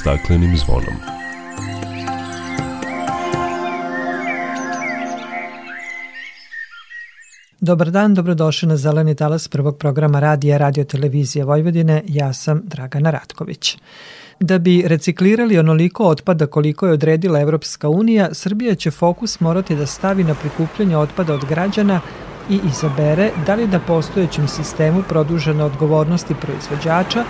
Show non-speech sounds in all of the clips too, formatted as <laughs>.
staklenim zvonom. Dobar dan, dobrodošli na Zeleni talas prvog programa radija Radio Televizije Vojvodine. Ja sam Dragana Ratković. Da bi reciklirali onoliko otpada koliko je odredila Evropska unija, Srbija će fokus morati da stavi na prikupljanje otpada od građana i izabere da li da postojećem sistemu produžene odgovornosti proizvođača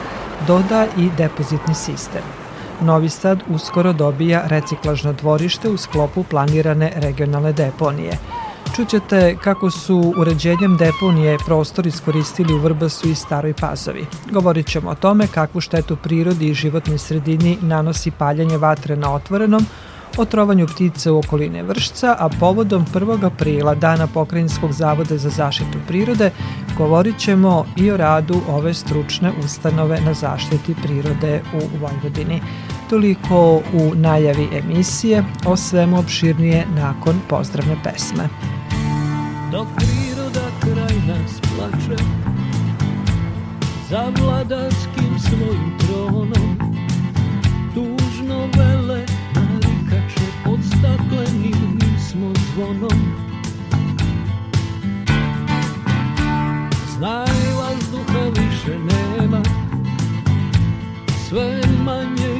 doda i depozitni sistem. Novi Sad uskoro dobija reciklažno dvorište u sklopu planirane regionalne deponije – Čućete kako su uređenjem deponije prostor iskoristili u Vrbasu i Staroj Pazovi. Govorit ćemo o tome kakvu štetu prirodi i životnoj sredini nanosi paljanje vatre na otvorenom, o trovanju ptice u okoline Vršca, a povodom 1. aprila, dana Pokrajinskog zavoda za zaštitu prirode, govorit ćemo i o radu ove stručne ustanove na zaštiti prirode u Vojvodini. Toliko u najavi emisije, o svemu opširnije nakon pozdravne pesme. Dok priroda kraj nas plače za vladarskim svojim tronom tužno vele narikače pod staklenim smo zvonom. Znaj vazduha više nema sve manje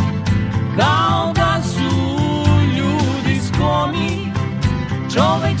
Kao da su ljudi skloni Čovek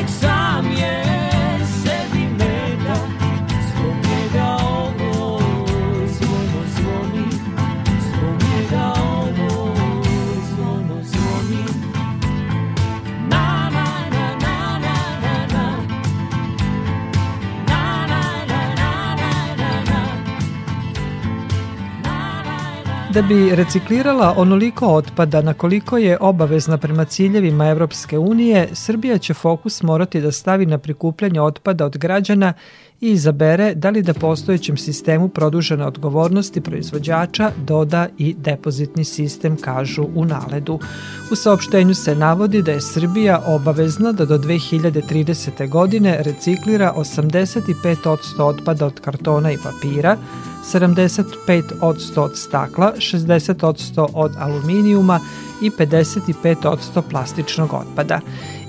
Čovek Da bi reciklirala onoliko otpada na koliko je obavezna prema ciljevima Evropske unije, Srbija će fokus morati da stavi na prikupljanje otpada od građana i izabere da li da postojećem sistemu produžene odgovornosti proizvođača doda i depozitni sistem, kažu u naledu. U saopštenju se navodi da je Srbija obavezna da do 2030. godine reciklira 85% otpada od kartona i papira, 75% od stakla, 60% od aluminijuma i 55% plastičnog otpada.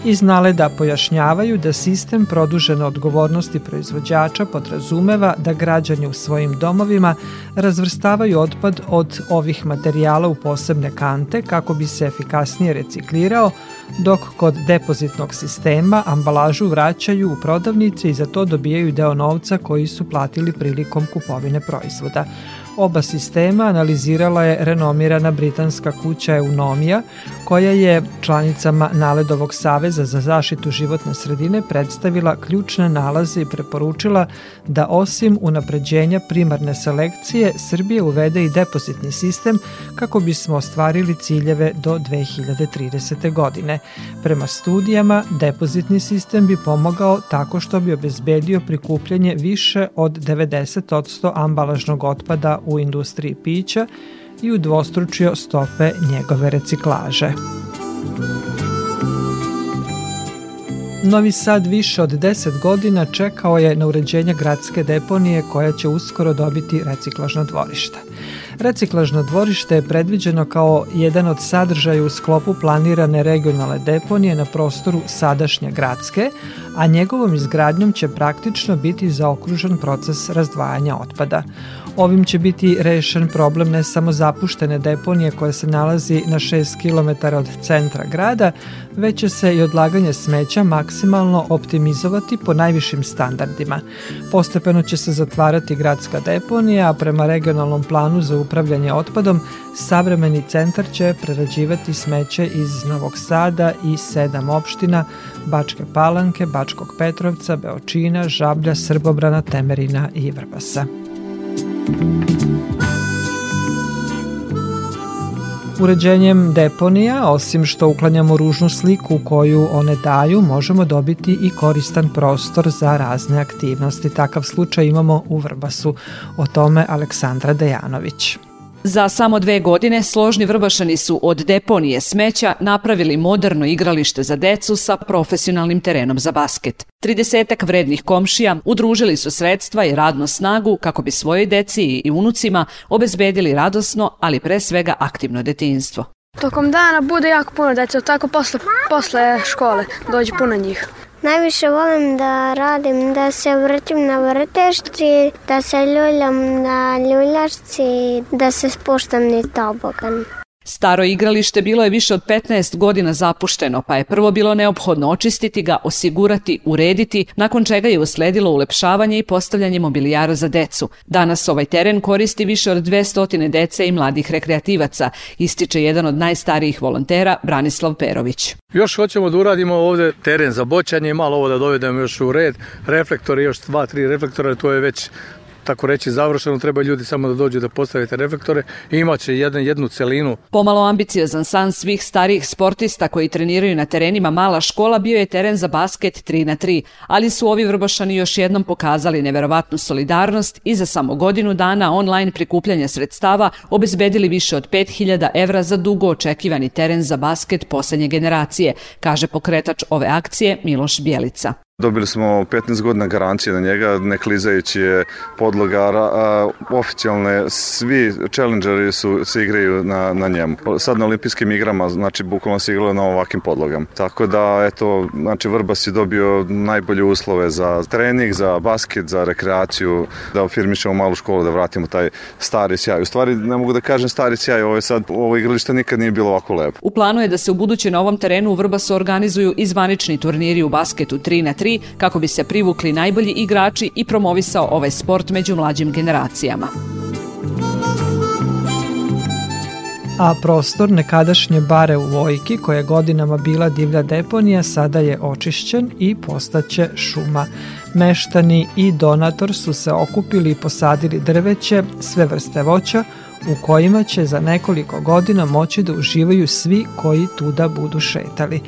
Iz naleda pojašnjavaju da sistem produžene odgovornosti proizvođača podrazumeva da građani u svojim domovima razvrstavaju otpad od ovih materijala u posebne kante kako bi se efikasnije reciklirao, dok kod depozitnog sistema ambalažu vraćaju u prodavnice i za to dobijaju deo novca koji su platili prilikom kupovine proizvoda. Oba sistema analizirala je renomirana britanska kuća Eunomija, koja je članicama Naledovog saveza za zaštitu životne sredine predstavila ključne nalaze i preporučila da osim unapređenja primarne selekcije, Srbije uvede i depozitni sistem kako bismo ostvarili ciljeve do 2030. godine. Prema studijama, depozitni sistem bi pomogao tako što bi obezbedio prikupljanje više od 90% ambalažnog otpada u industriji pića i udvostručio stope njegove reciklaže. Novi Sad više od 10 godina čekao je na uređenje gradske deponije koja će uskoro dobiti reciklažno dvorište. Reciklažno dvorište je predviđeno kao jedan od sadržaja u sklopu planirane regionalne deponije na prostoru sadašnje gradske, a njegovom izgradnjom će praktično biti zaokružen proces razdvajanja otpada. Ovim će biti rešen problem ne samo zapuštene deponije koja se nalazi na 6 km od centra grada, već će se i odlaganje smeća maksimalno optimizovati po najvišim standardima. Postepeno će se zatvarati gradska deponija, a prema regionalnom planu za upravljanje otpadom, savremeni centar će prerađivati smeće iz Novog Sada i sedam opština Bačke Palanke, Bačkog Petrovca, Beočina, Žablja, Srbobrana, Temerina i Vrbasa. Uređenjem deponija, osim što uklanjamo ružnu sliku koju one daju, možemo dobiti i koristan prostor za razne aktivnosti. Takav slučaj imamo u Vrbasu. O tome Aleksandra Dejanović. Za samo dve godine složni vrbašani su od deponije smeća napravili moderno igralište za decu sa profesionalnim terenom za basket. Tridesetak vrednih komšija udružili su sredstva i radnu snagu kako bi svojoj deci i unucima obezbedili radosno, ali pre svega aktivno detinjstvo. Tokom dana bude jako puno dece, tako posle, posle škole dođe puno njih. Najviše volim da radim, da se vrtim na vrtešci, da se ljuljam na ljuljašci, da se spuštam ni tobogan. Staro igralište bilo je više od 15 godina zapušteno, pa je prvo bilo neophodno očistiti ga, osigurati, urediti, nakon čega je usledilo ulepšavanje i postavljanje mobilijara za decu. Danas ovaj teren koristi više od 200 dece i mladih rekreativaca, ističe jedan od najstarijih volontera, Branislav Perović. Još hoćemo da uradimo ovde teren za boćanje, malo ovo da dovedemo još u red, reflektori, još dva, tri reflektora, to je već tako reći završeno, treba ljudi samo da dođu da postavite reflektore i imaće jednu, jednu celinu. Pomalo ambiciozan san svih starijih sportista koji treniraju na terenima mala škola bio je teren za basket 3 na 3, ali su ovi vrbašani još jednom pokazali neverovatnu solidarnost i za samo godinu dana online prikupljanja sredstava obezbedili više od 5000 evra za dugo očekivani teren za basket poslednje generacije, kaže pokretač ove akcije Miloš Bjelica. Dobili smo 15 godina garancije na njega, ne klizajući je podloga, a, oficijalne, svi challengeri su, se igraju na, na njemu. Sad na olimpijskim igrama, znači bukvalno se igralo na ovakvim podlogama. Tako da, eto, znači Vrbas je dobio najbolje uslove za trening, za basket, za rekreaciju, da firmišemo malu školu, da vratimo taj stari sjaj. U stvari, ne mogu da kažem stari sjaj, ovo je sad, ovo igralište nikad nije bilo ovako lepo. U planu je da se u buduće na ovom terenu u Vrbasu organizuju i zvanični turniri u basketu 3 na 3 kako bi se privukli najbolji igrači i promovisao ovaj sport među mlađim generacijama. a prostor nekadašnje bare u Vojki, koja je godinama bila divlja deponija, sada je očišćen i postaće šuma. Meštani i donator su se okupili i posadili drveće, sve vrste voća, u kojima će za nekoliko godina moći da uživaju svi koji tuda budu šetali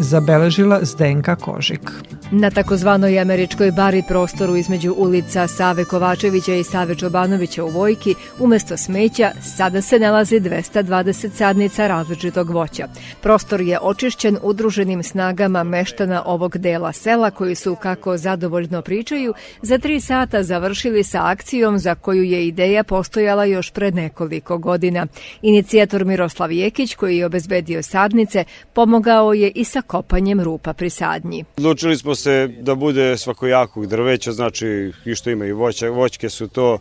zabeležila Zdenka Kožik. Na takozvanoj američkoj bari prostoru između ulica Save Kovačevića i Save Čobanovića u Vojki, umesto smeća, sada se nalazi 220 sadnica različitog voća. Prostor je očišćen udruženim snagama meštana ovog dela sela koji su, kako zadovoljno pričaju, za tri sata završili sa akcijom za koju je ideja postojala još pred nekoliko godina. Inicijator Miroslav Jekić, koji je obezbedio sadnice, pomogao je i sa kopanjem rupa pri sadnji. Odlučili smo se da bude svakojakog drveća, znači i što ima i voća, voćke su to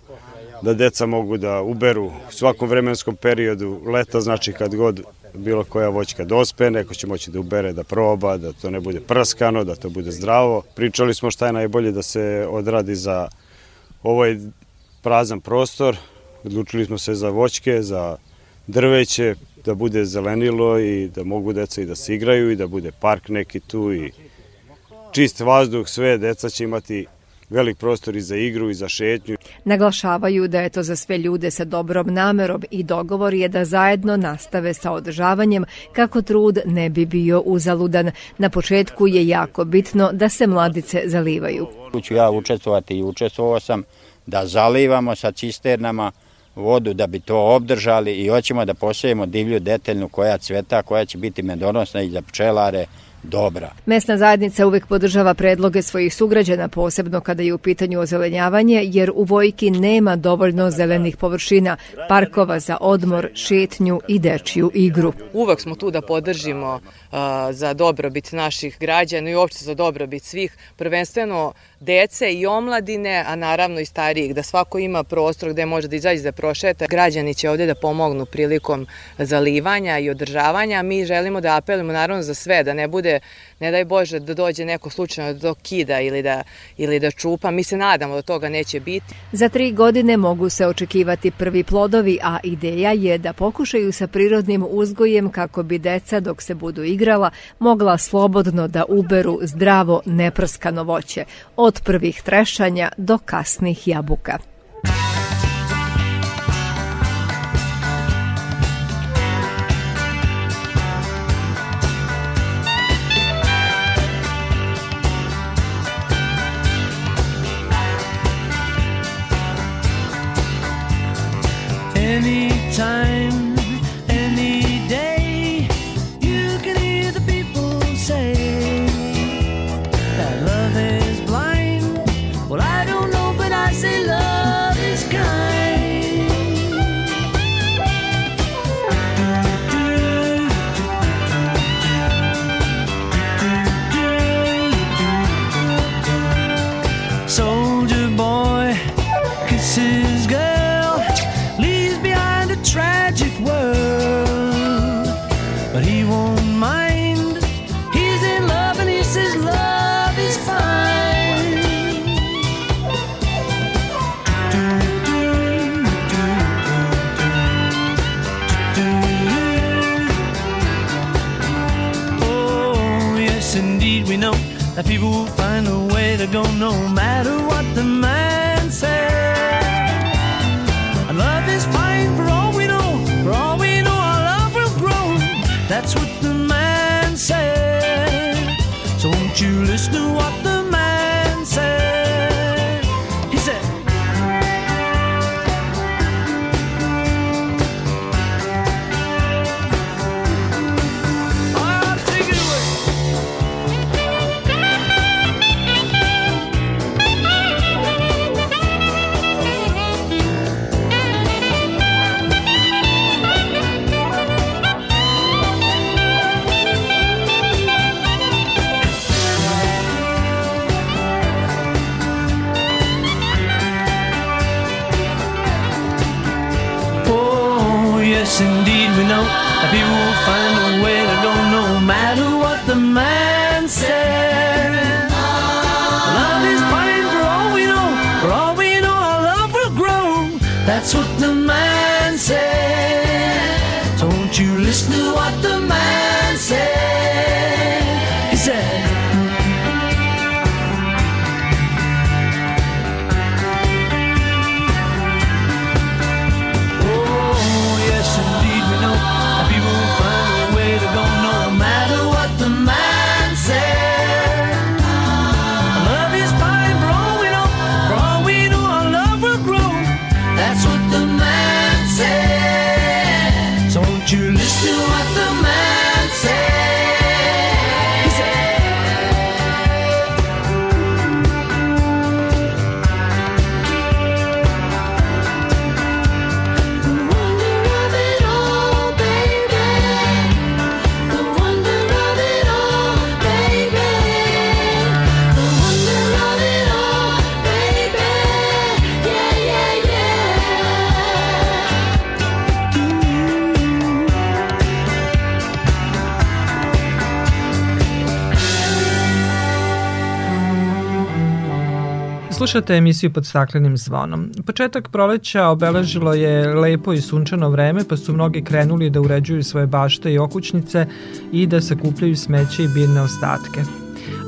da deca mogu da uberu u svakom vremenskom periodu, leta znači kad god bilo koja voćka dospe, neko će moći da ubere, da proba, da to ne bude prskano, da to bude zdravo. Pričali smo šta je najbolje da se odradi za ovaj prazan prostor, odlučili smo se za voćke, za drveće, da bude zelenilo i da mogu deca i da se igraju i da bude park neki tu i čist vazduh, sve deca će imati velik prostor i za igru i za šetnju. Naglašavaju da je to za sve ljude sa dobrom namerom i dogovor je da zajedno nastave sa održavanjem kako trud ne bi bio uzaludan. Na početku je jako bitno da se mladice zalivaju. Ću ja učestvovati i učestvovao sam da zalivamo sa cisternama vodu da bi to obdržali i hoćemo da posejemo divlju deteljnu koja cveta, koja će biti medonosna i za pčelare, dobra. Mesna zajednica uvek podržava predloge svojih sugrađana, posebno kada je u pitanju ozelenjavanje, jer u Vojki nema dovoljno zelenih površina, parkova za odmor, šetnju i dečiju igru. Uvek smo tu da podržimo uh, za dobrobit naših građana i uopšte za dobrobit svih, prvenstveno dece i omladine, a naravno i starijih, da svako ima prostor gde može da izađe da prošeta. Građani će ovde da pomognu prilikom zalivanja i održavanja. Mi želimo da apelujemo naravno za sve, da ne bude, ne daj Bože, da dođe neko slučajno da to kida ili da, ili da čupa. Mi se nadamo da toga neće biti. Za tri godine mogu se očekivati prvi plodovi, a ideja je da pokušaju sa prirodnim uzgojem kako bi deca dok se budu igrala mogla slobodno da uberu zdravo neprskano voće. Od prvih trešanja do kasnih jabuka. Soldier boy kisses girl, leaves behind a tragic world. But he won't mind, he's in love and he says love is fine. Oh, yes, indeed, we know that people will find a way to go no Slušate emisiju pod staklenim zvonom. Početak proleća obeležilo je lepo i sunčano vreme, pa su mnogi krenuli da uređuju svoje bašte i okućnice i da sakupljaju smeće i biljne ostatke.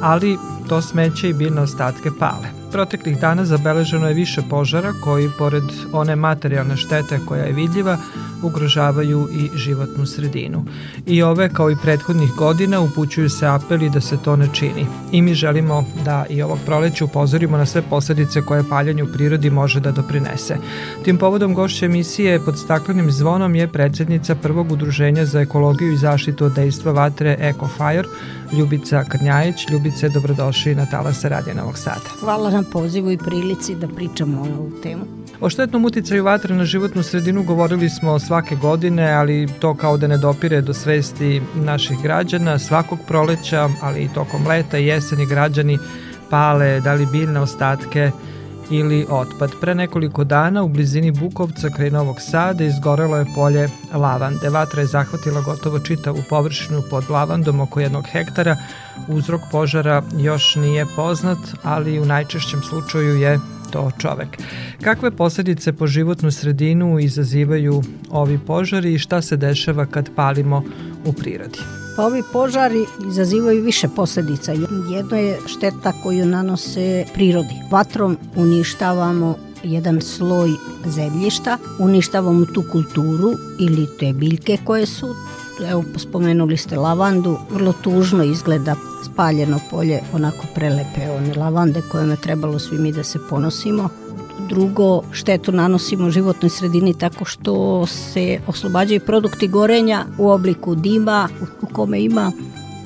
Ali to smeće i biljne ostatke pale. Proteklih dana zabeleženo je više požara koji, pored one materijalne štete koja je vidljiva, ugrožavaju i životnu sredinu. I ove, kao i prethodnih godina, upućuju se apeli da se to ne čini. I mi želimo da i ovog proleća upozorimo na sve posledice koje paljanje u prirodi može da doprinese. Tim povodom gošće emisije pod staklenim zvonom je predsednica prvog udruženja za ekologiju i zaštitu od dejstva vatre EcoFire, Ljubica Krnjajić. Ljubice, dobrodošli na Talasa Radija Novog Sada. Hvala na pozivu i prilici da pričamo o ovu temu. O štetnom uticaju vatre na životnu sredinu govorili smo svake godine, ali to kao da ne dopire do svesti naših građana. Svakog proleća, ali i tokom leta i jeseni građani pale, da li biljne ostatke, ili otpad. Pre nekoliko dana u blizini Bukovca kraj Novog Sada izgorelo je polje lavande. Vatra je zahvatila gotovo čitavu površinu pod lavandom oko jednog hektara. Uzrok požara još nije poznat, ali u najčešćem slučaju je to čovek. Kakve posledice po životnu sredinu izazivaju ovi požari i šta se dešava kad palimo u prirodi? Pa ovi požari izazivaju više posledica. Jedno je šteta koju nanose prirodi. Vatrom uništavamo jedan sloj zemljišta, uništavamo tu kulturu ili te biljke koje su evo spomenuli ste lavandu, vrlo tužno izgleda spaljeno polje, onako prelepe one lavande kojima je trebalo svi mi da se ponosimo. Drugo, štetu nanosimo životnoj sredini tako što se oslobađaju produkti gorenja u obliku dima u kome ima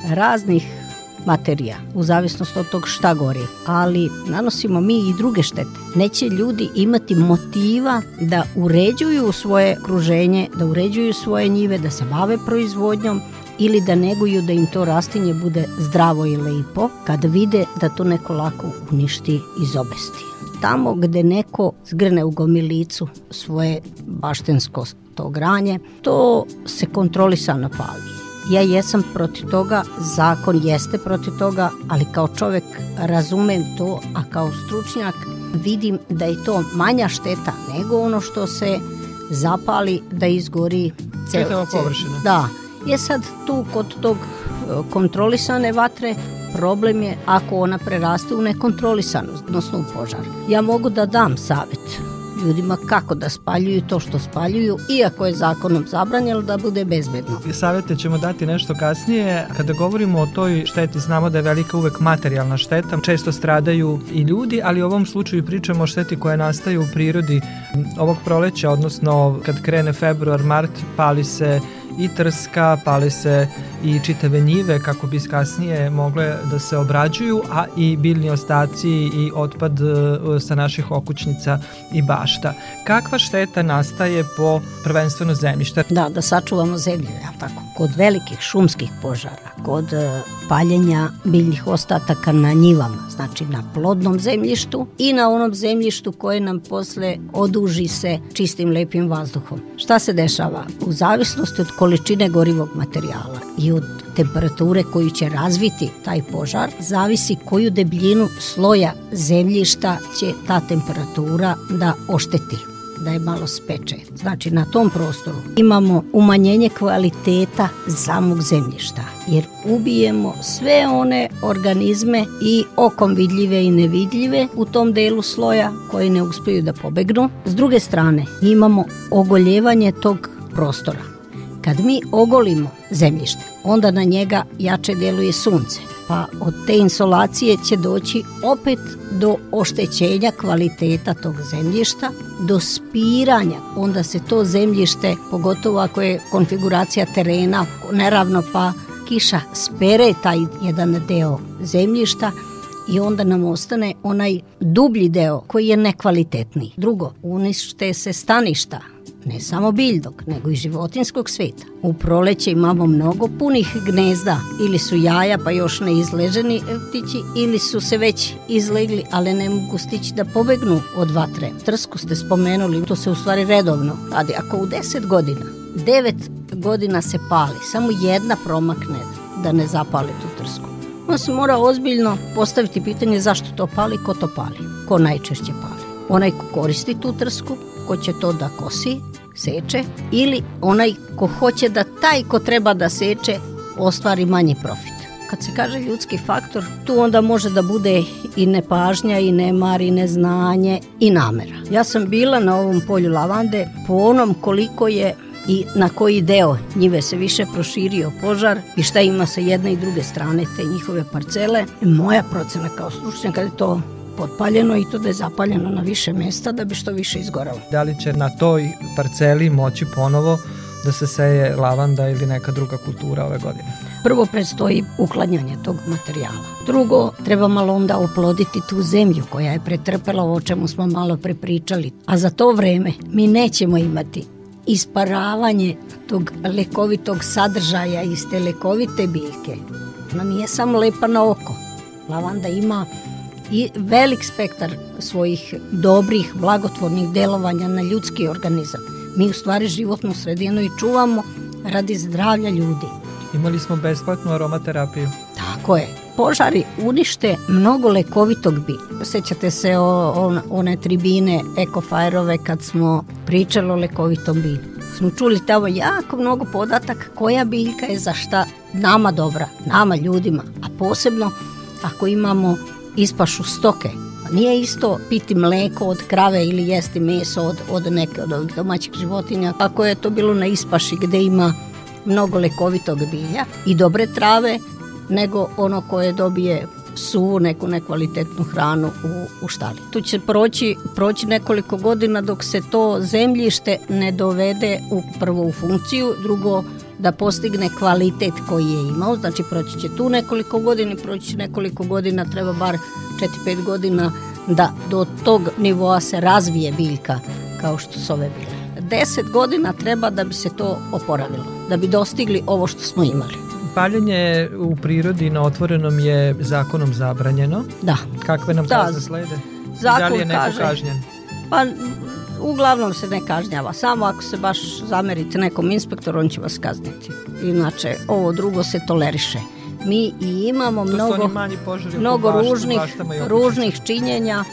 raznih materija, u zavisnosti od tog šta gori. Ali nanosimo mi i druge štete. Neće ljudi imati motiva da uređuju svoje kruženje, da uređuju svoje njive, da se bave proizvodnjom, ili da neguju da im to rastinje bude zdravo i lepo, kada vide da to neko lako uništi iz obesti. Tamo gde neko zgrne u gomilicu svoje baštensko to granje, to se kontrolisano pali. Ja jesam protiv toga, zakon jeste protiv toga, ali kao čovek razumem to, a kao stručnjak vidim da je to manja šteta nego ono što se zapali da izgori ceo, površina. Da, je sad tu kod tog e, kontrolisane vatre problem je ako ona preraste u nekontrolisanu, odnosno u požar. Ja mogu da dam savet ljudima kako da spaljuju to što spaljuju, iako je zakonom zabranjeno da bude bezbedno. Savete ćemo dati nešto kasnije. Kada govorimo o toj šteti, znamo da je velika uvek materijalna šteta. Često stradaju i ljudi, ali u ovom slučaju pričamo o šteti koja nastaje u prirodi ovog proleća, odnosno kad krene februar, mart, pali se i trska, pale se i čitave njive kako bi kasnije mogle da se obrađuju, a i biljni ostaci i otpad e, sa naših okućnica i bašta. Kakva šteta nastaje po prvenstveno zemljište? Da, da sačuvamo zemlju, ja tako. Kod velikih šumskih požara, kod e, paljenja biljnih ostataka na njivama, znači na plodnom zemljištu i na onom zemljištu koje nam posle oduži se čistim lepim vazduhom. Šta se dešava? U zavisnosti od količine gorivog materijala i od temperature koju će razviti taj požar, zavisi koju debljinu sloja zemljišta će ta temperatura da ošteti da je malo speče. Znači na tom prostoru imamo umanjenje kvaliteta samog zemljišta jer ubijemo sve one organizme i okom vidljive i nevidljive u tom delu sloja koji ne uspeju da pobegnu. S druge strane imamo ogoljevanje tog prostora Kad mi ogolimo zemljište, onda na njega jače deluje sunce, pa od te insolacije će doći opet do oštećenja kvaliteta tog zemljišta, do spiranja, onda se to zemljište, pogotovo ako je konfiguracija terena neravno pa kiša spere taj jedan deo zemljišta i onda nam ostane onaj dublji deo koji je nekvalitetniji. Drugo, unište se staništa, ne samo biljnog, nego i životinskog sveta. U proleće imamo mnogo punih gnezda, ili su jaja pa još ne izleženi ptići, ili su se već izlegli, ali ne mogu stići da pobegnu od vatre. Trsku ste spomenuli, to se u stvari redovno radi. Ako u 10 godina, 9 godina se pali, samo jedna promakne da ne zapali tu trsku. On se mora ozbiljno postaviti pitanje zašto to pali, ko to pali. ko najčešće pali. Onaj ko koristi tu trsku, ko će to da kosi, seče, ili onaj ko hoće da taj ko treba da seče ostvari manji profit. Kad se kaže ljudski faktor, tu onda može da bude i nepažnja, i nemar, i neznanje, i namera. Ja sam bila na ovom polju lavande po onom koliko je i na koji deo njive se više proširio požar i šta ima sa jedne i druge strane te njihove parcele. Moja procena kao stručnjaka je to potpaljeno i to da je zapaljeno na više mesta da bi što više izgoralo. Da li će na toj parceli moći ponovo da se seje lavanda ili neka druga kultura ove godine? Prvo predstoji uklanjanje tog materijala. Drugo, treba malo onda oploditi tu zemlju koja je pretrpela o čemu smo malo prepričali. A za to vreme mi nećemo imati isparavanje tog lekovitog sadržaja iz te lekovite biljke. Ona nije samo lepa na oko. Lavanda ima i velik spektar svojih dobrih, blagotvornih delovanja na ljudski organizam. Mi u stvari životnu sredinu i čuvamo radi zdravlja ljudi. Imali smo besplatnu aromaterapiju. Tako je. Požari unište mnogo lekovitog bilja. Sećate se o, o, one tribine ekofajerove kad smo pričali o lekovitom bilju. Smo čuli tamo jako mnogo podataka koja biljka je za šta nama dobra, nama ljudima, a posebno ako imamo ispašu stoke. Nije isto piti mleko od krave ili jesti meso od, od neke od ovih domaćih životinja. Ako je to bilo na ispaši gde ima mnogo lekovitog bilja i dobre trave, nego ono koje dobije suvu neku nekvalitetnu hranu u, u štali. Tu će proći, proći nekoliko godina dok se to zemljište ne dovede u prvo u funkciju, drugo da postigne kvalitet koji je imao, znači proći će tu nekoliko godina, proći će nekoliko godina, treba bar 4-5 godina da do tog nivoa se razvije biljka kao što su ove bile. 10 godina treba da bi se to oporavilo, da bi dostigli ovo što smo imali. Paljenje u prirodi na otvorenom je zakonom zabranjeno. Da. Kakve nam Da. kazne slede? Zakon da li je neko kaže- kažnjen? Pa uglavnom se ne kažnjava, samo ako se baš zamerite nekom inspektoru, on će vas kazniti. Inače, ovo drugo se toleriše. Mi i imamo To mnogo, mnogo bašta- ružnih, ružnih činjenja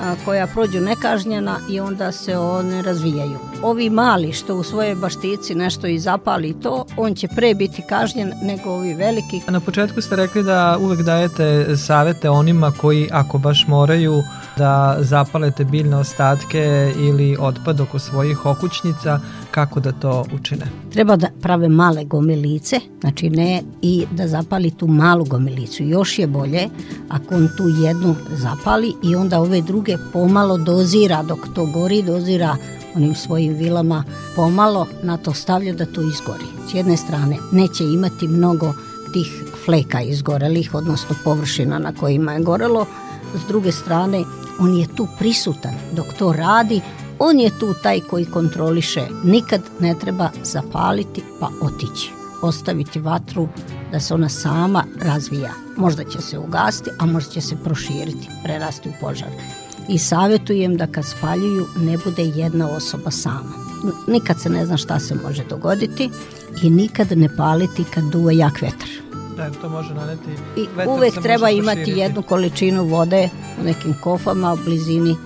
a, koja prođu nekažnjena i onda se one razvijaju. Ovi mali što u svojoj baštici nešto i zapali to, on će pre biti kažnjen nego ovi veliki Na početku ste rekli da uvek dajete savete onima koji ako baš moraju da zapalete biljne ostatke ili otpad oko svojih okućnica, kako da to učine? Treba da prave male gomilice, znači ne i da zapali tu malu gomilicu. Još je bolje ako on tu jednu zapali i onda ove druge pomalo dozira dok to gori, dozira onim svojim vilama pomalo na to stavlja da to izgori. S jedne strane neće imati mnogo tih fleka izgorelih, odnosno površina na kojima je gorelo. S druge strane, on je tu prisutan dok to radi, on je tu taj koji kontroliše. Nikad ne treba zapaliti pa otići. Ostaviti vatru da se ona sama razvija. Možda će se ugasiti, a možda će se proširiti, prerasti u požar. I savjetujem da kad spaljuju ne bude jedna osoba sama. Nikad se ne zna šta se može dogoditi i nikad ne paliti kad duva jak vetar. Da, to može naneti... I vetar uvek treba može imati proširiti. jednu količinu vode u nekim kofama u blizini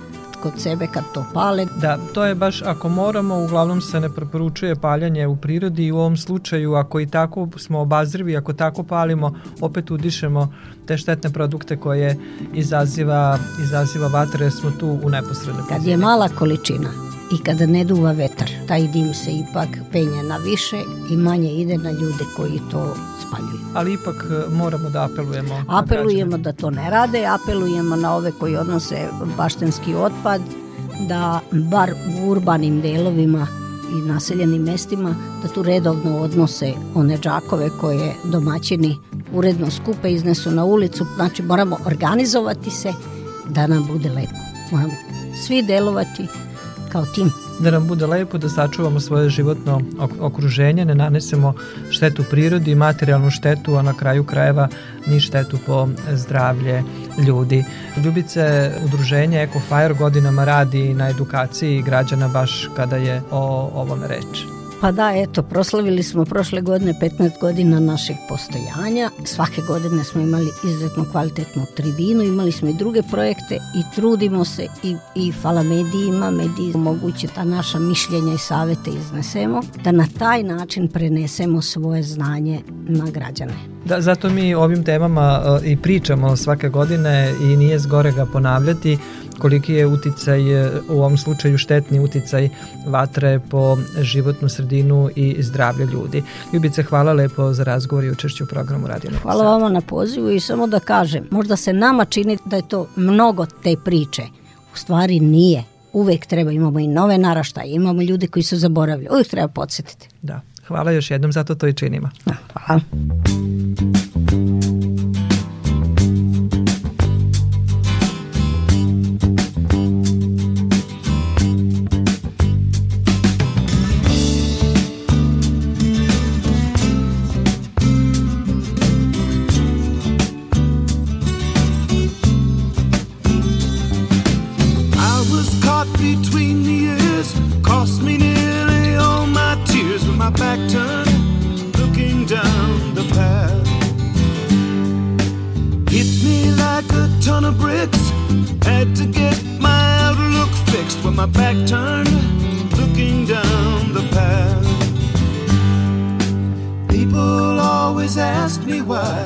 kod sebe kad to pale. Da, to je baš ako moramo, uglavnom se ne preporučuje paljanje u prirodi i u ovom slučaju ako i tako smo obazrivi, ako tako palimo, opet udišemo te štetne produkte koje izaziva, izaziva vatra jer smo tu u neposrednoj Kad je mala količina i kada ne duva vetar, taj dim se ipak penje na više i manje ide na ljude koji to spaljuju. Ali ipak e, moramo da apelujemo. Apelujemo da to ne rade, apelujemo na ove koji odnose baštenski otpad, da bar u urbanim delovima i naseljenim mestima, da tu redovno odnose one džakove koje domaćini uredno skupe, iznesu na ulicu. Znači moramo organizovati se da nam bude lepo. Moramo svi delovati kao tim. da nam bude lepo, da sačuvamo svoje životno ok- okruženje, ne nanesemo štetu prirodi, materijalnu štetu, a na kraju krajeva ni štetu po zdravlje ljudi. Ljubice, udruženje EcoFire godinama radi na edukaciji građana baš kada je o ovome reč. Pa da, eto, proslavili smo prošle godine 15 godina našeg postojanja. Svake godine smo imali izuzetno kvalitetnu tribinu, imali smo i druge projekte i trudimo se i, i hvala medijima, mediji moguće ta naša mišljenja i savete iznesemo, da na taj način prenesemo svoje znanje na građane. Da, zato mi ovim temama uh, i pričamo svake godine i nije zgore ga ponavljati koliki je uticaj, uh, u ovom slučaju štetni uticaj vatre po životnu sredinu i zdravlje ljudi. Ljubice, hvala lepo za razgovor i učešću u programu Radio Novi Hvala vama na pozivu i samo da kažem, možda se nama čini da je to mnogo te priče. U stvari nije. Uvek treba, imamo i nove naraštaje, imamo ljude koji su zaboravili. Uvek treba podsjetiti. Da, hvala još jednom, zato to i činimo. Da, hvala. Turned, looking down the path. People always ask me why,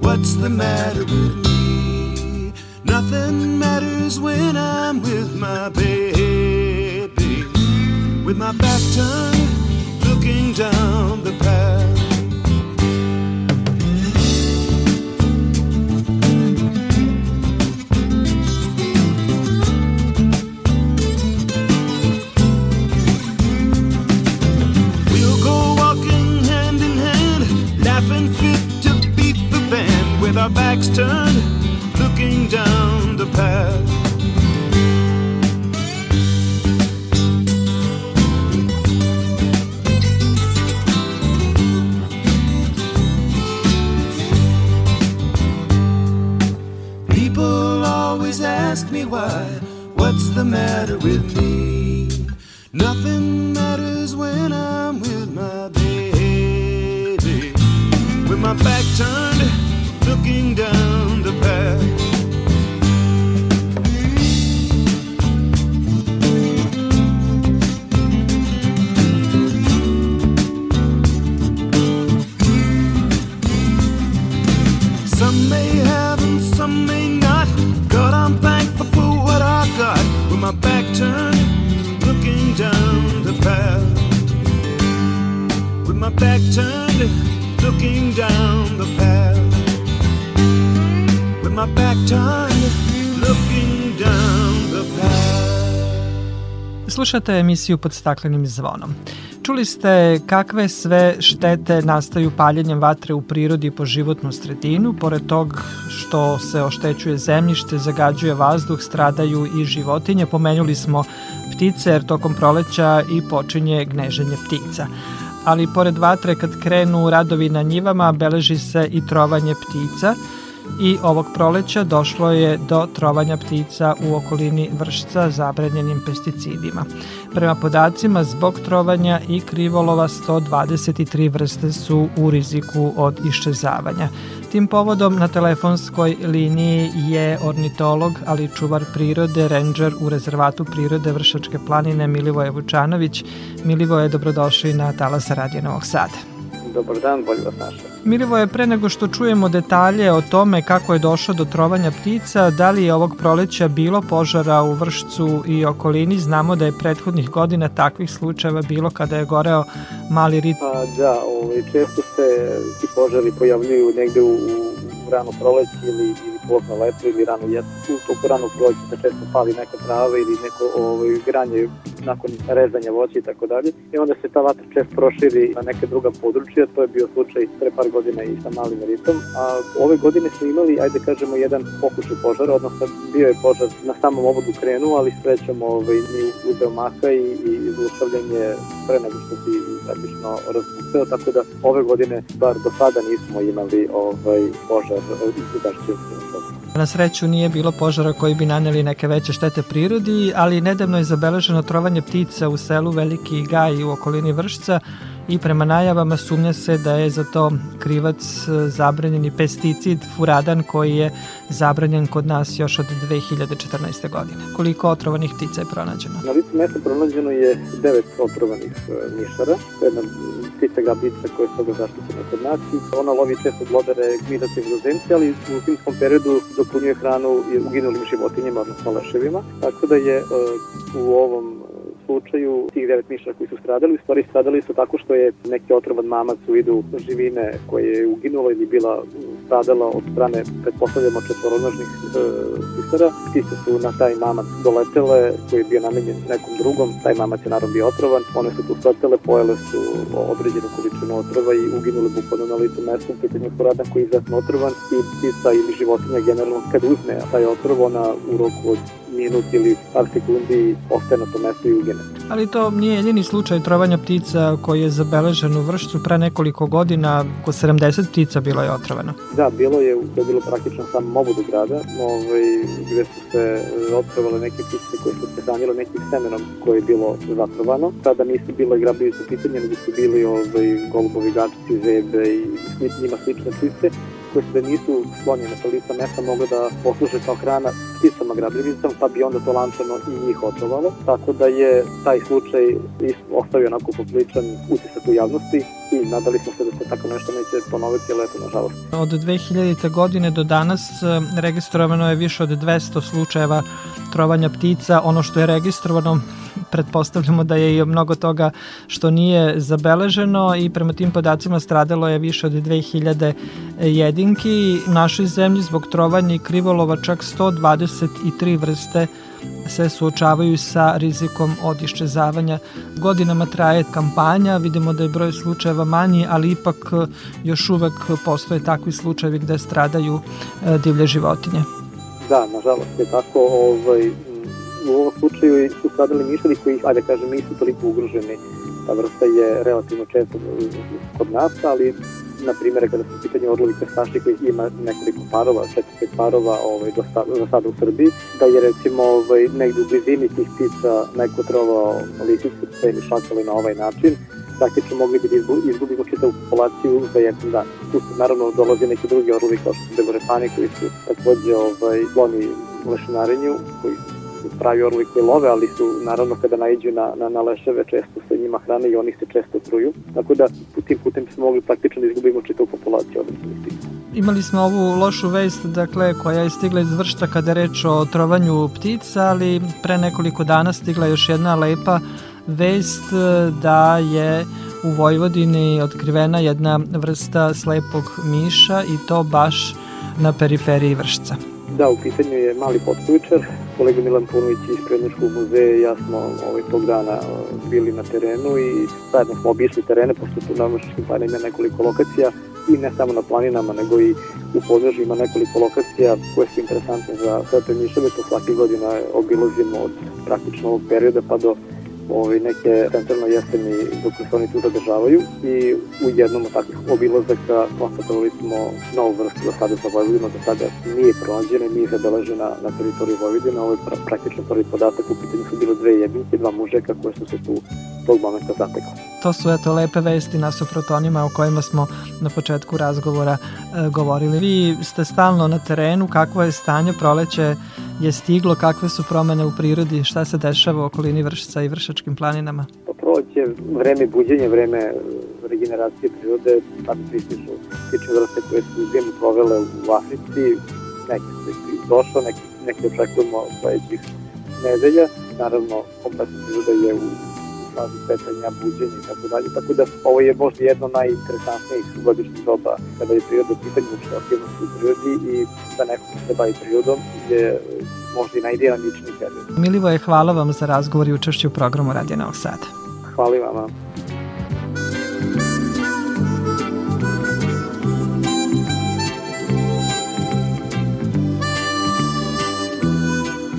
what's the matter with me? Nothing matters when I'm with my baby. With my back turned, turned, looking down the path. With my back turned, looking down the path. With my back turned, looking down the path. Slušate emisiju pod staklenim zvonom. Čuli ste kakve sve štete nastaju paljenjem vatre u prirodi po životnu sredinu, pored tog što se oštećuje zemljište, zagađuje vazduh, stradaju i životinje. Pomenuli smo ptice jer tokom proleća i počinje gneženje ptica. Ali pored vatre kad krenu radovi na njivama beleži se i trovanje ptica i ovog proleća došlo je do trovanja ptica u okolini vršca zabranjenim pesticidima. Prema podacima, zbog trovanja i krivolova 123 vrste su u riziku od iščezavanja. Tim povodom na telefonskoj liniji je ornitolog, ali čuvar prirode, ranger u rezervatu prirode Vršačke planine Milivoje Vučanović. Milivoje, dobrodošli na Talasa Radio Novog Sada. Dobar dan, bolje vas našao. Milivoje, pre nego što čujemo detalje o tome kako je došlo do trovanja ptica, da li je ovog proleća bilo požara u Vršcu i okolini? Znamo da je prethodnih godina takvih slučajeva bilo kada je goreo mali rit. Pa da, ovaj, često se ti požari pojavljuju negde u, u rano proleće ili, ili pozno leto ili rano jesu. U toku rano proleća se često pali neka trava ili neko ovaj, granje nakon rezanja voća i tako dalje. I onda se ta vatra često proširi na neke druga područja, to je bio slučaj pre par godina i sa malim ritom. A ove godine smo imali, ajde kažemo, jedan pokušaj požara, odnosno bio je požar na samom obodu krenuo, ali srećom ovaj, nije uzeo maha i, i zaustavljanje pre nego što si praktično razbukao, tako da ove godine, bar do sada nismo imali ovaj, požar izgledašćeg Na sreću nije bilo požara koji bi naneli neke veće štete prirodi, ali nedavno je zabeleženo trovanje ptica u selu Veliki Gaj u okolini Vršca i prema najavama sumnja se da je za to krivac e, zabranjeni pesticid furadan koji je zabranjen kod nas još od 2014. godine. Koliko otrovanih ptica je pronađeno? Na licu mesta pronađeno je devet otrovanih e, mišara, jedna ptica gabica koja je toga zaštićena kod nas. Ona lovi često glodare gmidace i ali u zimskom periodu dopunjuje hranu uginulim životinjima, odnosno leševima, tako da je uh, u ovom slučaju tih devet miša koji su stradali, u stvari stradali su tako što je neki otrovan mamac u vidu živine koje je uginulo ili bila stradala od strane, pretpostavljamo, četvoronožnih e, pisara. Ptice su na taj mamac doletele koji je bio namenjen nekom drugom, taj mamac je naravno bio otrovan, one su tu sletele, pojele su određenu količinu otrova i uginule bukvalno na licu mesta, u pitanju poradan koji je izuzetno otrovan i ptica ili životinja generalno kad uzme taj otrov, ona u roku od minut ili par sekundi ostaje na to mesto i ugine. Ali to nije jedini slučaj trovanja ptica koji je zabeležen u Vršcu pre nekoliko godina, oko 70 ptica bilo je otrovano. Da, bilo je, to je bilo praktično samo obudu grada, ovaj, gde su se otrovale neke ptice koje su se hranile nekim semenom koje je bilo zatrovano. Tada nisu bile grabljivice pitanje, nego su bili ovaj, golubovi gačici, zebe i njima slične ptice koje se da nisu sklonjene sa lica mesta mogle da posluže kao hrana pticama grabljivicama, pa bi onda to lančano i njih otrovalo. Tako da je taj slučaj ostavio onako popličan utisak u javnosti i nadali smo se da se tako nešto neće ponoviti, ali eto, nažalost. Od 2000. godine do danas e, registrovano je više od 200 slučajeva trovanja ptica. Ono što je registrovano <laughs> pretpostavljamo da je i mnogo toga što nije zabeleženo i prema tim podacima stradalo je više od 2000 jedinki. U našoj zemlji zbog trovanja i krivolova čak 123 vrste se suočavaju sa rizikom od iščezavanja. Godinama traje kampanja, vidimo da je broj slučajeva manji, ali ipak još uvek postoje takvi slučajevi gde stradaju e, divlje životinje. Da, nažalost je tako. Ovaj, u ovom slučaju su stradali miševi koji, ajde kažem, nisu toliko ugroženi. Ta vrsta je relativno često kod nas, ali na primjer kada su pitanje orlovi krstaši koji ima nekoliko parova, četiri parova ovaj, do sada, do sada u Srbiji, da je recimo ovaj, negde u blizini tih ptica neko trovao lisicu, pse ili šakale na ovaj način, praktično mogli bi da izgubimo čitavu populaciju za jedan dan. Tu su naravno dolazi neki drugi orlovi kao što su belorepani koji su takođe ovaj, skloni lešinarenju, koji pravi orli koji love, ali su naravno kada najđu na, na, na leševe često se njima hrane i oni se često truju. Tako da tim putem smo mogli praktično da izgubimo čitavu populaciju određenih ptica. Imali smo ovu lošu vest, dakle, koja je stigla iz vršta kada je reč o trovanju ptica, ali pre nekoliko dana stigla još jedna lepa vest da je u Vojvodini otkrivena jedna vrsta slepog miša i to baš na periferiji Vršca. Da, u pitanju je mali potključar. Kolega Milan Punović iz Prednjačkog muzeja i ja smo ovaj, tog dana bili na terenu i zajedno smo obišli terene, pošto tu na Vršičkim planima nekoliko lokacija i ne samo na planinama, nego i u podvežu ima nekoliko lokacija koje su interesantne za sve te miševe, to svake godine obilazimo od praktično ovog perioda pa do ovaj, neke centralno jeseni dok se oni tu zadržavaju i u jednom od takvih obilazaka konstatovali smo novu vrstu do sada sa Vojvodinom, do sada nije pronađena, nije zabeležena na teritoriji Vojvodina, ovo je pra praktično prvi podatak, u pitanju su bilo dve jedinke, dva mužeka koje su se tu tog momenta zatekla. To su eto lepe vesti nasuprot onima o kojima smo na početku razgovora e, govorili. Vi ste stalno na terenu, kakvo je stanje, proleće je stiglo, kakve su promene u prirodi, šta se dešava u okolini Vršca i Vršačkim planinama? Pa proleće, vreme buđenja, vreme regeneracije prirode, sad pristižu tiče vrste koje su zimu provele u Africi, neke su došle, neke, neke očekujemo sledećih nedelja. Naravno, kompletna priroda je u fazi petanja, buđenja i tako dalje. Tako da ovo je možda jedno najinteresantnijih godišnjih doba kada je priroda u pitanju uopšte aktivnosti u prirodi i da neko se bavi prirodom je možda i najdinamičniji period. Milivoje, hvala vam za razgovor i učešću u programu Radija Novog Sada. Hvala vam.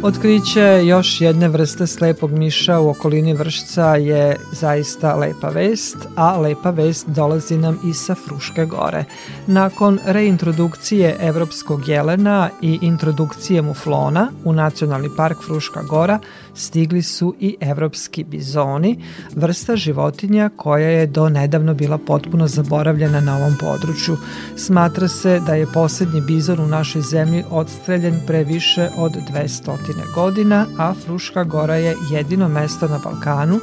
Otkriće još jedne vrste slepog miša u okolini Vršca je zaista lepa vest, a lepa vest dolazi nam i sa Fruške gore. Nakon reintrodukcije evropskog jelena i introdukcije muflona u Nacionalni park Fruška gora stigli su i evropski bizoni, vrsta životinja koja je do nedavno bila potpuno zaboravljena na ovom području. Smatra se da je poslednji bizon u našoj zemlji odstreljen pre više od 200 godina, a Fruška gora je jedino mesto na Balkanu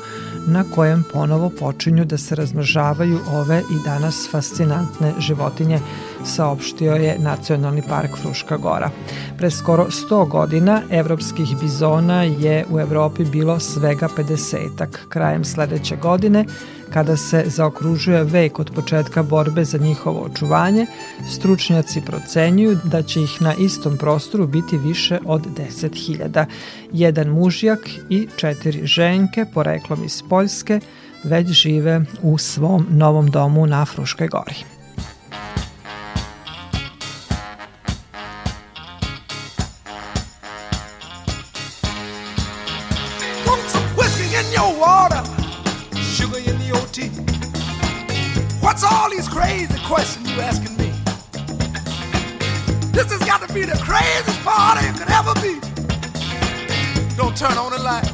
na kojem ponovo počinju da se razmnožavaju ove i danas fascinantne životinje, saopštio je Nacionalni park Fruška Gora. Pre skoro 100 godina evropskih bizona je u Evropi bilo svega 50-ak. Krajem sledeće godine Kada se zaokružuje vek od početka borbe za njihovo očuvanje, stručnjaci procenjuju da će ih na istom prostoru biti više od 10.000. Jedan mužjak i četiri ženke, poreklom iz Poljske, već žive u svom novom domu na Fruškoj gori. You asking me? This has got to be the craziest party it could ever be. Don't turn on the light.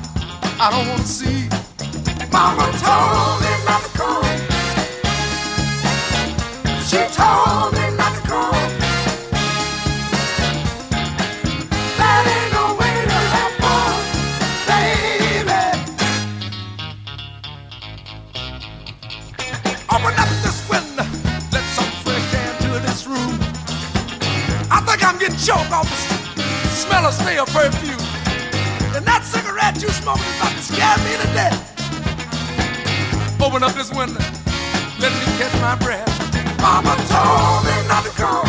I don't want to see. Mama told me not to come. She told cigarette you smoking is about to scare me to death. Open up this window, let me catch my breath. Mama told me not to come.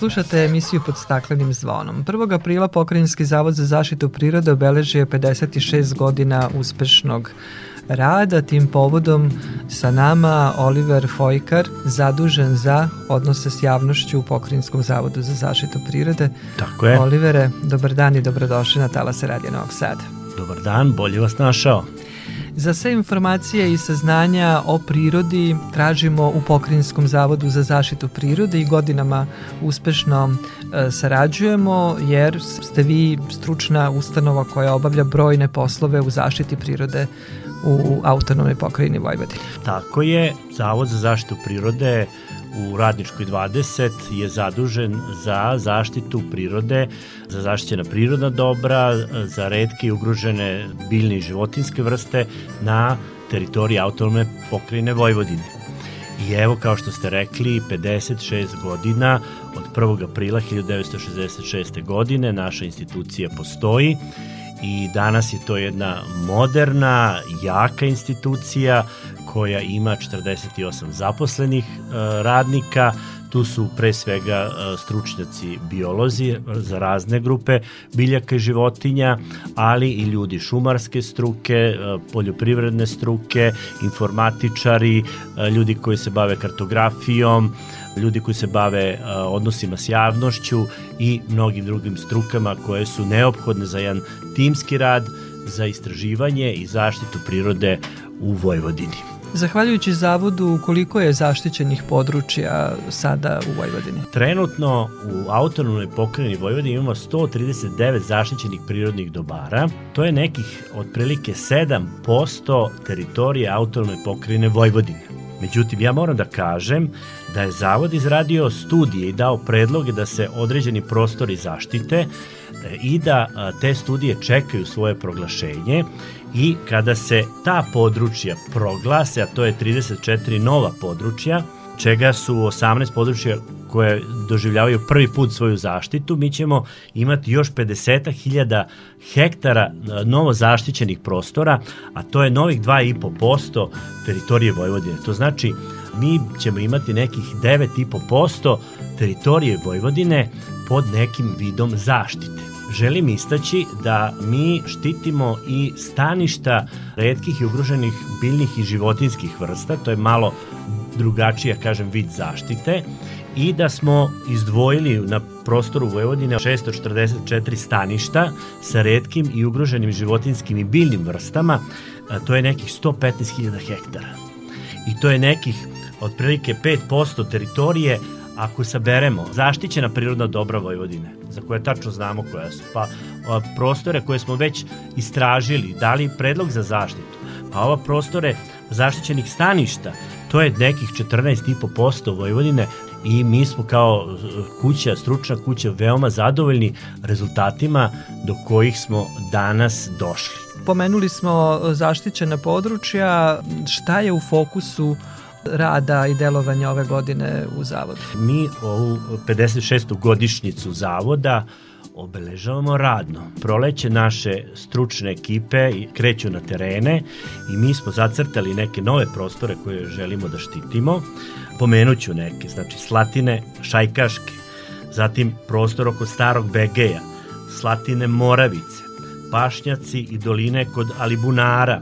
Slušate emisiju pod staklenim zvonom. 1. aprila Pokrajinski zavod za zaštitu prirode obeležio 56 godina uspešnog rada. Tim povodom sa nama Oliver Fojkar, zadužen za odnose s javnošću u Pokrajinskom zavodu za zaštitu prirode. Tako je. Olivere, dobar dan i dobrodošli na Talase Radio Novog Sada. Dobar dan, bolje vas našao. Za sve informacije i saznanja o prirodi tražimo u Pokrinjskom zavodu za zaštitu prirode i godinama uspešno e, sarađujemo jer ste vi stručna ustanova koja obavlja brojne poslove u zaštiti prirode u autonomnoj pokrajini Vojvodine. Tako je, Zavod za zaštitu prirode u Radničkoj 20 je zadužen za zaštitu prirode, za zaštićena prirodna dobra, za redke i ugrožene biljne i životinske vrste na teritoriji autonome pokrajine Vojvodine. I evo, kao što ste rekli, 56 godina od 1. aprila 1966. godine naša institucija postoji i danas je to jedna moderna, jaka institucija koja ima 48 zaposlenih e, radnika, Tu su pre svega e, stručnjaci biolozi za razne grupe biljaka i životinja, ali i ljudi šumarske struke, e, poljoprivredne struke, informatičari, e, ljudi koji se bave kartografijom, ljudi koji se bave odnosima s javnošću i mnogim drugim strukama koje su neophodne za jedan timski rad, za istraživanje i zaštitu prirode u Vojvodini. Zahvaljujući zavodu, koliko je zaštićenih područja sada u Vojvodini? Trenutno u autonomnoj pokrajini Vojvodini imamo 139 zaštićenih prirodnih dobara. To je nekih otprilike 7% teritorije autonomne pokrajine Vojvodine. Međutim, ja moram da kažem da je Zavod izradio studije i dao predloge da se određeni prostori zaštite e, i da te studije čekaju svoje proglašenje i kada se ta područja proglase, a to je 34 nova područja, čega su 18 područja koje doživljavaju prvi put svoju zaštitu, mi ćemo imati još 50.000 hektara e, novo zaštićenih prostora, a to je novih 2,5% teritorije Vojvodine. To znači mi ćemo imati nekih 9,5% teritorije Vojvodine pod nekim vidom zaštite želim istaći da mi štitimo i staništa redkih i ugroženih biljnih i životinskih vrsta, to je malo drugačija, kažem, vid zaštite i da smo izdvojili na prostoru Vojvodine 644 staništa sa redkim i ugroženim životinskim i biljnim vrstama, to je nekih 115.000 hektara. I to je nekih otprilike 5% teritorije ako saberemo zaštićena prirodna dobra Vojvodine, za koje tačno znamo koja su, pa prostore koje smo već istražili, dali predlog za zaštitu, pa ova prostore zaštićenih staništa, to je nekih 14,5% Vojvodine i mi smo kao kuća, stručna kuća veoma zadovoljni rezultatima do kojih smo danas došli. Pomenuli smo zaštićena područja, šta je u fokusu rada i delovanja ove godine u zavodu? Mi ovu 56. godišnjicu zavoda obeležavamo radno. Proleće naše stručne ekipe kreću na terene i mi smo zacrtali neke nove prostore koje želimo da štitimo. Pomenuću neke, znači Slatine, Šajkaške, zatim prostor oko Starog Begeja, Slatine Moravice, Pašnjaci i doline kod Alibunara,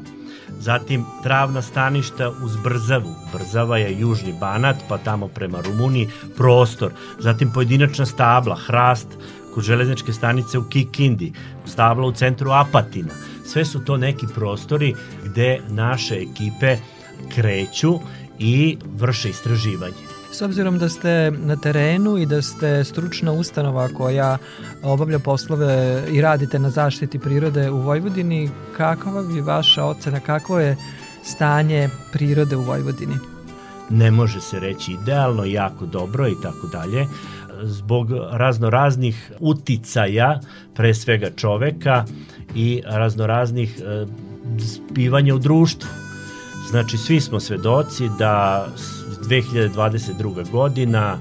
zatim travna staništa uz Brzavu, Brzava je južni Banat, pa tamo prema Rumuniji, prostor, zatim pojedinačna stabla, hrast, kod železničke stanice u Kikindi, stabla u centru Apatina. Sve su to neki prostori gde naše ekipe kreću i vrše istraživanje. S obzirom da ste na terenu i da ste stručna ustanova koja obavlja poslove i radite na zaštiti prirode u Vojvodini, kakva bi vaša ocena, kakvo je stanje prirode u Vojvodini? Ne može se reći idealno, jako dobro i tako dalje zbog razno raznih uticaja, pre svega čoveka i razno raznih e, spivanja u društvu. Znači, svi smo svedoci da 2022. godina,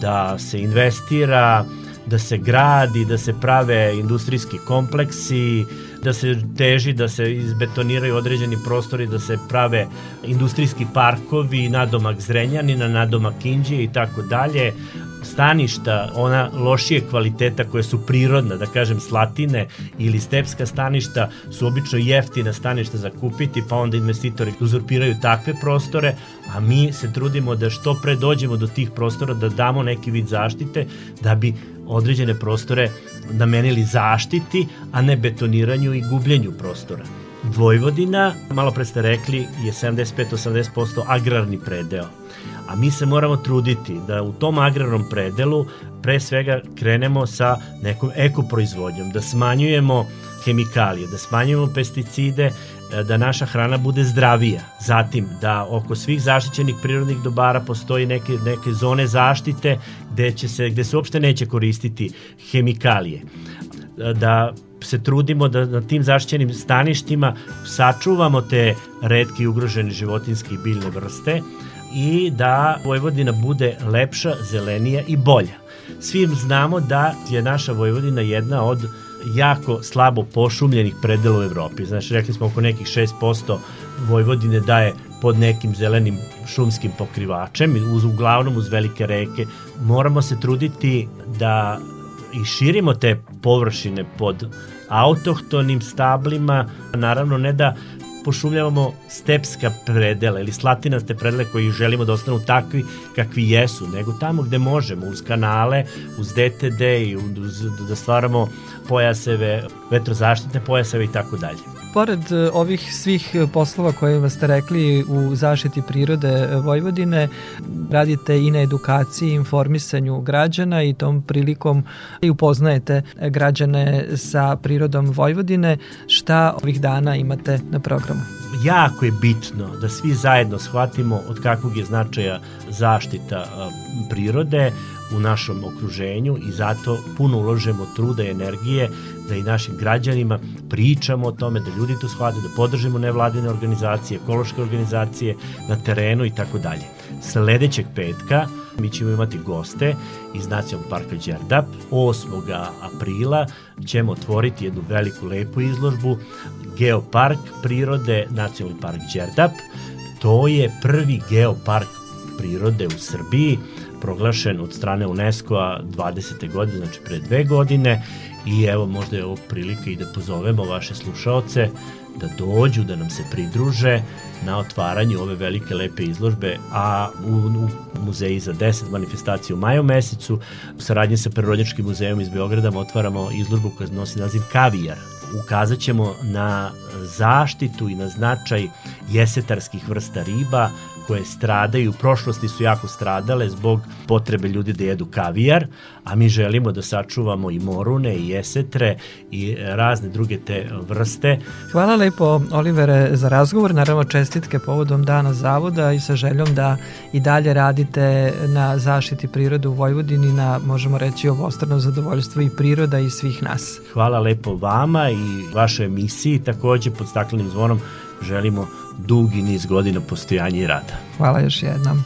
da se investira, da se gradi, da se prave industrijski kompleksi, da se teži da se izbetoniraju određeni prostori, da se prave industrijski parkovi, nadomak Zrenjanina, nadomak Inđije i tako dalje, staništa, ona lošije kvaliteta koje su prirodna, da kažem slatine ili stepska staništa su obično jeftina staništa za kupiti, pa onda investitori uzurpiraju takve prostore, a mi se trudimo da što pre dođemo do tih prostora, da damo neki vid zaštite, da bi određene prostore namenili zaštiti, a ne betoniranju i gubljenju prostora. Vojvodina, malo pre ste rekli, je 75-80% agrarni predeo a mi se moramo truditi da u tom agrarnom predelu pre svega krenemo sa nekom ekoproizvodnjom, da smanjujemo hemikalije, da smanjujemo pesticide, e, da naša hrana bude zdravija. Zatim, da oko svih zaštićenih prirodnih dobara postoji neke, neke zone zaštite gde, će se, gde se uopšte neće koristiti hemikalije. E, da se trudimo da na tim zaštićenim staništima sačuvamo te redke i ugrožene životinske i biljne vrste, i da Vojvodina bude lepša, zelenija i bolja. Svi znamo da je naša Vojvodina jedna od jako slabo pošumljenih predela u Evropi. Znači, rekli smo oko nekih 6% Vojvodine daje pod nekim zelenim šumskim pokrivačem, uz, uglavnom uz velike reke. Moramo se truditi da i širimo te površine pod autohtonim stablima, naravno ne da pošumljavamo stepska predela ili slatinaste predele koji želimo da ostanu takvi kakvi jesu, nego tamo gde možemo, uz kanale, uz DTD i uz, da stvaramo pojaseve, vetrozaštitne pojaseve i tako dalje. Pored e, ovih svih poslova koje ste rekli u zaštiti prirode Vojvodine, radite i na edukaciji, informisanju građana i tom prilikom i upoznajete građane sa prirodom Vojvodine. Šta ovih dana imate na programu? Jako je bitno da svi zajedno shvatimo od kakvog je značaja zaštita prirode, u našom okruženju i zato puno uložemo truda i energije da i našim građanima pričamo o tome, da ljudi to shvate, da podržimo nevladine organizacije, ekološke organizacije na terenu i tako dalje. Sledećeg petka mi ćemo imati goste iz Nacionalnog parka Đerdap. 8. aprila ćemo otvoriti jednu veliku lepu izložbu Geopark prirode Nacionalni park Đerdap. To je prvi geopark prirode u Srbiji proglašen od strane UNESCO-a 20. godine, znači pre dve godine i evo možda je ovo prilika i da pozovemo vaše slušaoce da dođu, da nam se pridruže na otvaranju ove velike lepe izložbe, a u, u muzeji za 10 manifestacija u maju mesecu, u saradnji sa Prirodnjačkim muzejom iz Beograda otvaramo izložbu koja nosi naziv Kavijar. Ukazat ćemo na zaštitu i na značaj jesetarskih vrsta riba koje stradaju, u prošlosti su jako stradale zbog potrebe ljudi da jedu kavijar, a mi želimo da sačuvamo i morune i jesetre i razne druge te vrste. Hvala lepo Olivere za razgovor, naravno čestitke povodom dana zavoda i sa željom da i dalje radite na zaštiti prirode u Vojvodini na, možemo reći, obostrano zadovoljstvo i priroda i svih nas. Hvala lepo vama i vašoj emisiji, takođe pod staklenim zvonom želimo dugi niz godina postojanja i rada. Hvala još jednom.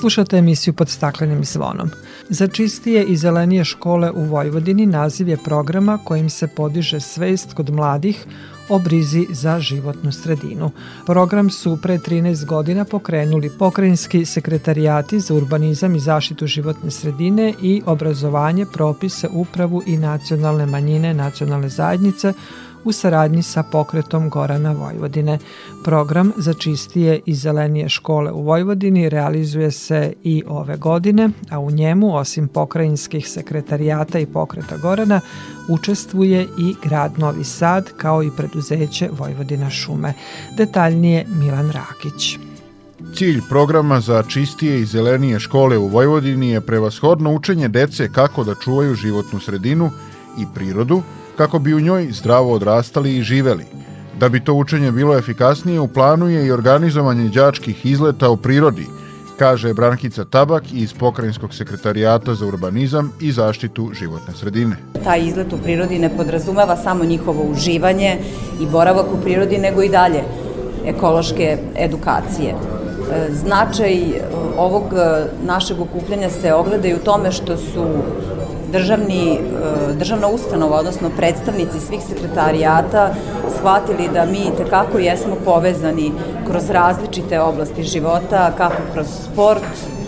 Slušate emisiju pod staklenim zvonom. Za čistije i zelenije škole u Vojvodini naziv je programa kojim se podiže svest kod mladih o brizi za životnu sredinu. Program su pre 13 godina pokrenuli pokrajinski sekretarijati za urbanizam i zaštitu životne sredine i obrazovanje, propise, upravu i nacionalne manjine nacionalne zajednice u saradnji sa pokretom Gorana Vojvodine. Program za čistije i zelenije škole u Vojvodini realizuje se i ove godine, a u njemu, osim pokrajinskih sekretarijata i pokreta Gorana, učestvuje i grad Novi Sad kao i preduzeće Vojvodina šume. Detaljnije Milan Rakić. Cilj programa za čistije i zelenije škole u Vojvodini je prevashodno učenje dece kako da čuvaju životnu sredinu i prirodu, kako bi u njoj zdravo odrastali i živeli. Da bi to učenje bilo efikasnije, u planu je i organizovanje đačkih izleta u prirodi, kaže Brankica Tabak iz Pokrajinskog sekretarijata za urbanizam i zaštitu životne sredine. Taj izlet u prirodi ne podrazumeva samo njihovo uživanje i boravak u prirodi, nego i dalje ekološke edukacije. Značaj ovog našeg okupljanja se ogleda i u tome što su državni, e, državna ustanova, odnosno predstavnici svih sekretarijata shvatili da mi tekako jesmo povezani kroz različite oblasti života, kako kroz sport,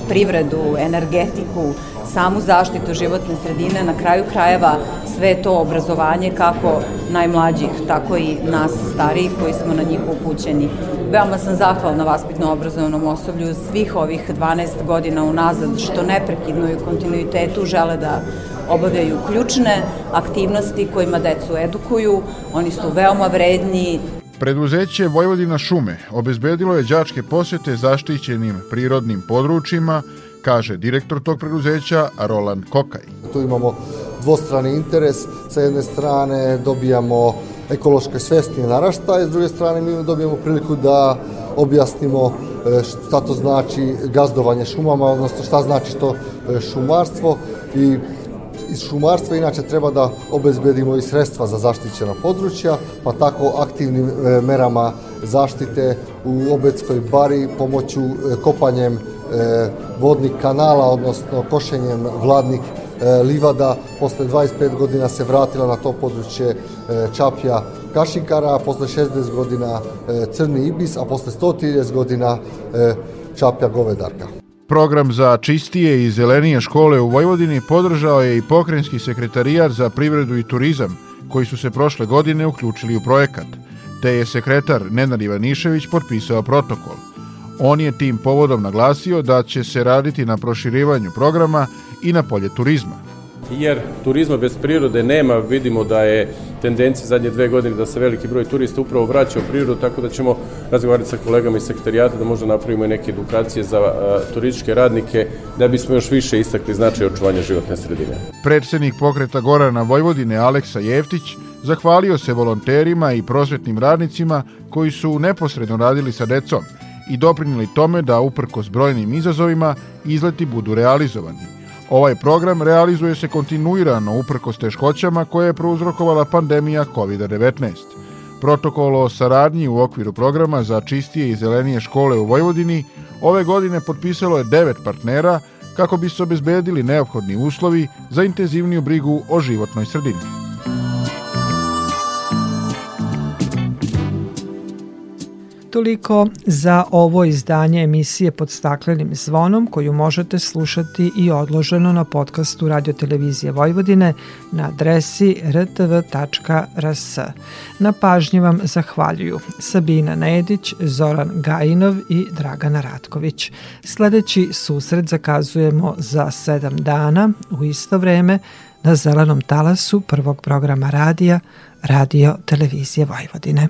privredu, energetiku, samu zaštitu životne sredine, na kraju krajeva sve to obrazovanje kako najmlađih, tako i nas starijih koji smo na njih upućeni. Veoma sam zahvalna vaspitno-obrazovnom osoblju svih ovih 12 godina unazad što neprekidno i kontinuitetu žele da obavljaju ključne aktivnosti kojima decu edukuju. Oni su veoma vredni. Preduzeće Vojvodina šume obezbedilo je đačke posete zaštićenim prirodnim područjima, kaže direktor tog preduzeća Roland Kokaj. Tu imamo dvostrani interes, sa jedne strane dobijamo ekološke svesti naraštaje, s druge strane mi dobijamo priliku da objasnimo e, šta to znači gazdovanje šumama, odnosno šta znači to e, šumarstvo i iz šumarstva inače treba da obezbedimo i sredstva za zaštićena područja, pa tako aktivnim e, merama zaštite u Obetskoj bari pomoću e, kopanjem vodnih kanala, odnosno košenjem vladnih livada. Posle 25 godina se vratila na to područje Čapja Kašinkara, a posle 60 godina Crni Ibis, a posle 130 godina Čapja Govedarka. Program za čistije i zelenije škole u Vojvodini podržao je i pokrenjski sekretarijat za privredu i turizam, koji su se prošle godine uključili u projekat, te je sekretar Nenad Ivanišević potpisao protokol. On je tim povodom naglasio da će se raditi na proširivanju programa i na polje turizma jer turizma bez prirode nema, vidimo da je tendencija zadnje dve godine da se veliki broj turista upravo vraća u prirodu, tako da ćemo razgovarati sa kolegama iz sektorijata da možda napravimo i neke edukacije za turističke radnike da bismo još više istakli značaj očuvanja životne sredine. Predsednik pokreta Gorana Vojvodine Aleksa Jeftić zahvalio se volonterima i prosvetnim radnicima koji su neposredno radili sa decom i doprinili tome da uprkos brojnim izazovima izleti budu realizovani. Ovaj program realizuje se kontinuirano uprkos teškoćama koje je prouzrokovala pandemija COVID-19. Protokol o saradnji u okviru programa za čistije i zelenije škole u Vojvodini ove godine potpisalo je devet partnera kako bi se obezbedili neophodni uslovi za intenzivniju brigu o životnoj sredini. Toliko za ovo izdanje emisije pod staklenim zvonom koju možete slušati i odloženo na podcastu Radio Televizije Vojvodine na adresi rtv.rs. Na pažnji vam zahvaljuju Sabina Nedić, Zoran Gajinov i Dragana Ratković. Sledeći susret zakazujemo za sedam dana u isto vreme na zelenom talasu prvog programa radija Radio Televizije Vojvodine.